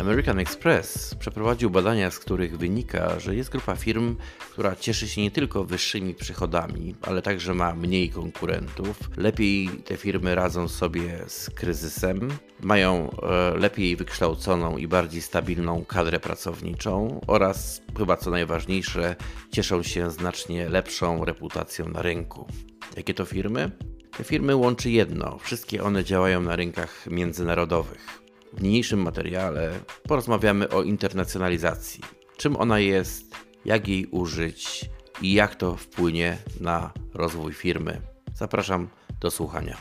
American Express przeprowadził badania, z których wynika, że jest grupa firm, która cieszy się nie tylko wyższymi przychodami, ale także ma mniej konkurentów. Lepiej te firmy radzą sobie z kryzysem, mają e, lepiej wykształconą i bardziej stabilną kadrę pracowniczą oraz, chyba co najważniejsze, cieszą się znacznie lepszą reputacją na rynku. Jakie to firmy? Te firmy łączy jedno: wszystkie one działają na rynkach międzynarodowych. W niniejszym materiale porozmawiamy o internacjonalizacji. Czym ona jest, jak jej użyć i jak to wpłynie na rozwój firmy. Zapraszam do słuchania.